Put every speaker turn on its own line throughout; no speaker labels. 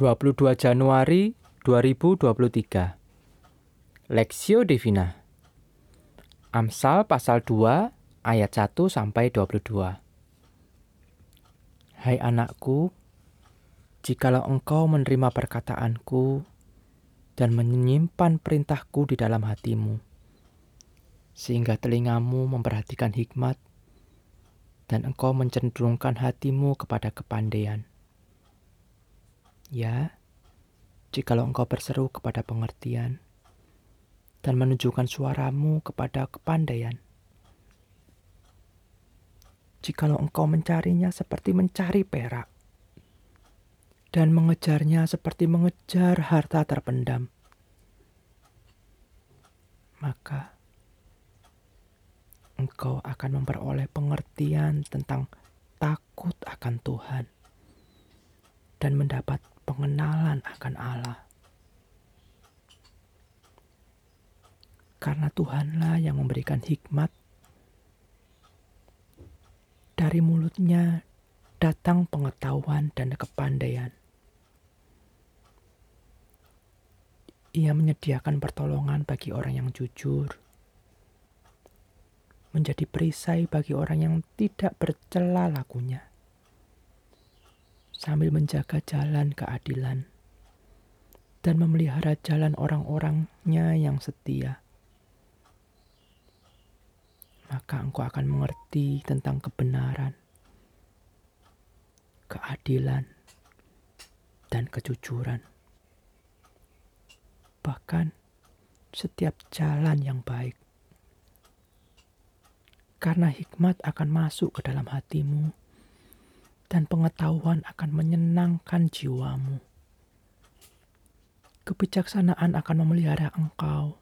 22 Januari 2023 Lexio Divina. Amsal pasal 2 ayat 1 sampai 22 Hai anakku jikalau engkau menerima perkataanku dan menyimpan perintahku di dalam hatimu sehingga telingamu memperhatikan hikmat dan engkau mencenderungkan hatimu kepada kepandaian Ya, jikalau engkau berseru kepada pengertian dan menunjukkan suaramu kepada kepandaian. Jikalau engkau mencarinya seperti mencari perak dan mengejarnya seperti mengejar harta terpendam, maka engkau akan memperoleh pengertian tentang takut akan Tuhan dan mendapat pengenalan akan Allah. Karena Tuhanlah yang memberikan hikmat. Dari mulutnya datang pengetahuan dan kepandaian. Ia menyediakan pertolongan bagi orang yang jujur, menjadi perisai bagi orang yang tidak bercela lakunya sambil menjaga jalan keadilan dan memelihara jalan orang-orangnya yang setia. Maka engkau akan mengerti tentang kebenaran, keadilan, dan kejujuran. Bahkan setiap jalan yang baik. Karena hikmat akan masuk ke dalam hatimu dan pengetahuan akan menyenangkan jiwamu. Kebijaksanaan akan memelihara engkau.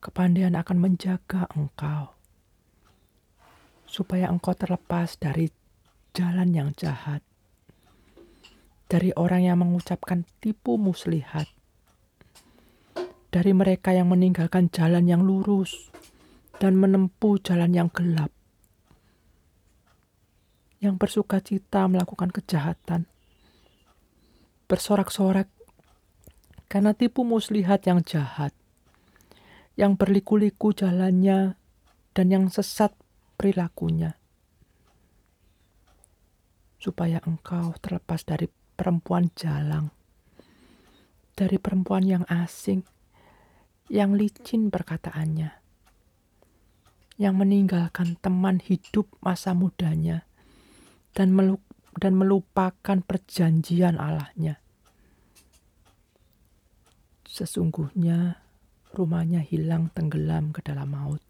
Kepandaian akan menjaga engkau. Supaya engkau terlepas dari jalan yang jahat. Dari orang yang mengucapkan tipu muslihat. Dari mereka yang meninggalkan jalan yang lurus dan menempuh jalan yang gelap yang bersuka cita melakukan kejahatan. Bersorak-sorak karena tipu muslihat yang jahat, yang berliku-liku jalannya dan yang sesat perilakunya. Supaya engkau terlepas dari perempuan jalang, dari perempuan yang asing, yang licin perkataannya, yang meninggalkan teman hidup masa mudanya, dan, dan melupakan perjanjian Allahnya. Sesungguhnya rumahnya hilang tenggelam ke dalam maut.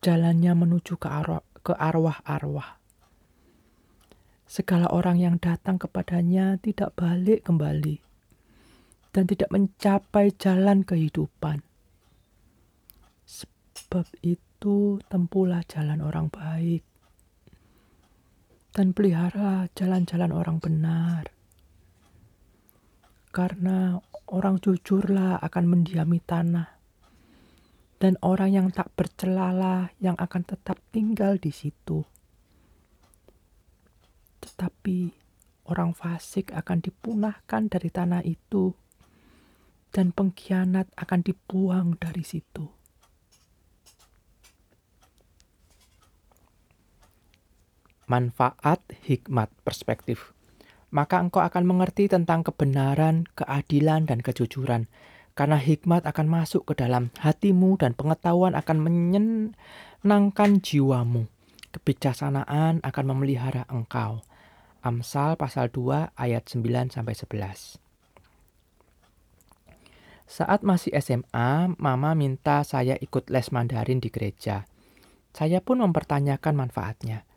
Jalannya menuju ke arwah, ke arwah-arwah. Segala orang yang datang kepadanya tidak balik kembali dan tidak mencapai jalan kehidupan. Sebab itu tempuhlah jalan orang baik dan pelihara jalan-jalan orang benar. Karena orang jujurlah akan mendiami tanah, dan orang yang tak bercelalah yang akan tetap tinggal di situ. Tetapi orang fasik akan dipunahkan dari tanah itu, dan pengkhianat akan dibuang dari situ. Manfaat, hikmat, perspektif. Maka engkau akan mengerti tentang kebenaran, keadilan, dan kejujuran. Karena hikmat akan masuk ke dalam hatimu dan pengetahuan akan menyenangkan jiwamu. Kebijaksanaan akan memelihara engkau. Amsal pasal 2 ayat 9 sampai 11. Saat masih SMA, mama minta saya ikut les Mandarin di gereja. Saya pun mempertanyakan manfaatnya.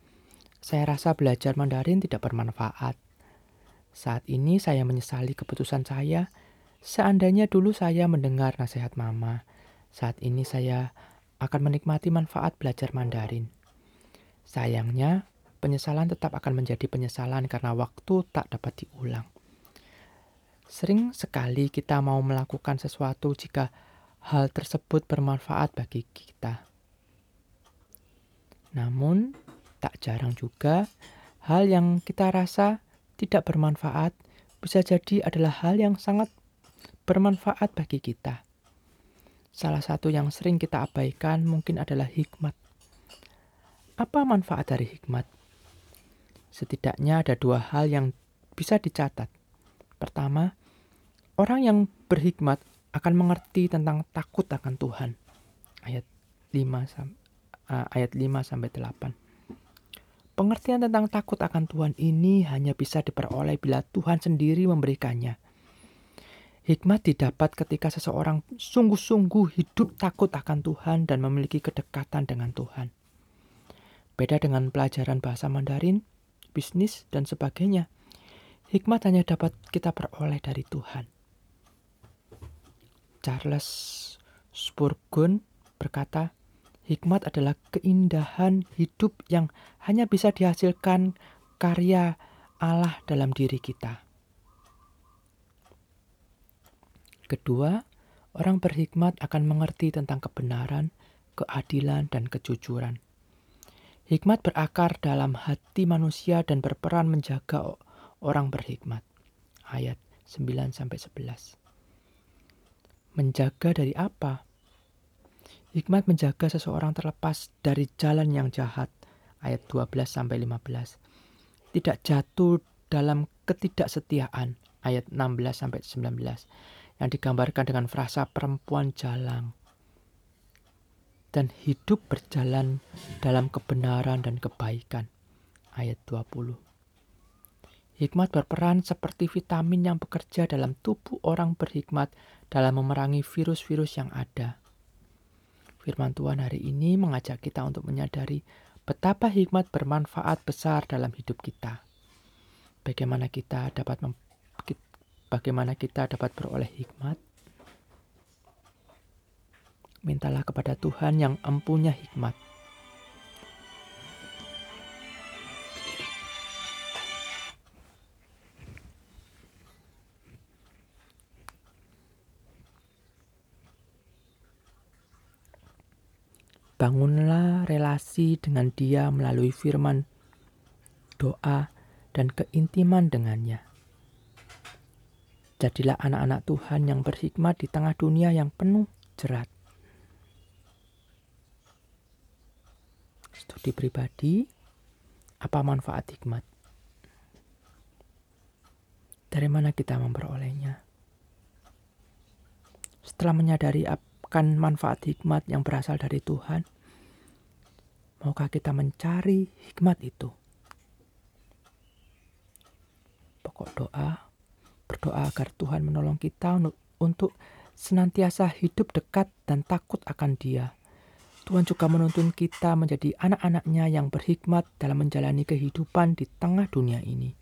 Saya rasa belajar Mandarin tidak bermanfaat. Saat ini saya menyesali keputusan saya. Seandainya dulu saya mendengar nasihat mama, saat ini saya akan menikmati manfaat belajar Mandarin. Sayangnya, penyesalan tetap akan menjadi penyesalan karena waktu tak dapat diulang. Sering sekali kita mau melakukan sesuatu jika hal tersebut bermanfaat bagi kita. Namun, tak jarang juga hal yang kita rasa tidak bermanfaat bisa jadi adalah hal yang sangat bermanfaat bagi kita. Salah satu yang sering kita abaikan mungkin adalah hikmat. Apa manfaat dari hikmat? Setidaknya ada dua hal yang bisa dicatat. Pertama, orang yang berhikmat akan mengerti tentang takut akan Tuhan. Ayat 5 uh, ayat 5 sampai 8. Pengertian tentang takut akan Tuhan ini hanya bisa diperoleh bila Tuhan sendiri memberikannya. Hikmat didapat ketika seseorang sungguh-sungguh hidup takut akan Tuhan dan memiliki kedekatan dengan Tuhan. Beda dengan pelajaran bahasa Mandarin, bisnis, dan sebagainya. Hikmat hanya dapat kita peroleh dari Tuhan. Charles Spurgeon berkata, hikmat adalah keindahan hidup yang hanya bisa dihasilkan karya Allah dalam diri kita. Kedua, orang berhikmat akan mengerti tentang kebenaran, keadilan, dan kejujuran. Hikmat berakar dalam hati manusia dan berperan menjaga orang berhikmat. Ayat 9 sampai 11. Menjaga dari apa? Hikmat menjaga seseorang terlepas dari jalan yang jahat. Ayat 12 sampai 15. Tidak jatuh dalam ketidaksetiaan. Ayat 16 sampai 19 yang digambarkan dengan frasa perempuan jalang dan hidup berjalan dalam kebenaran dan kebaikan. Ayat 20. Hikmat berperan seperti vitamin yang bekerja dalam tubuh orang berhikmat dalam memerangi virus-virus yang ada. Firman Tuhan hari ini mengajak kita untuk menyadari betapa hikmat bermanfaat besar dalam hidup kita. Bagaimana kita dapat bagaimana kita dapat beroleh hikmat? mintalah kepada Tuhan yang empunya hikmat. Bangunlah relasi dengan Dia melalui firman, doa, dan keintiman dengannya. Jadilah anak-anak Tuhan yang berhikmat di tengah dunia yang penuh jerat. studi pribadi, apa manfaat hikmat? Dari mana kita memperolehnya? Setelah menyadari akan manfaat hikmat yang berasal dari Tuhan, maukah kita mencari hikmat itu? Pokok doa, berdoa agar Tuhan menolong kita untuk senantiasa hidup dekat dan takut akan Dia Tuhan juga menuntun kita menjadi anak-anaknya yang berhikmat dalam menjalani kehidupan di tengah dunia ini.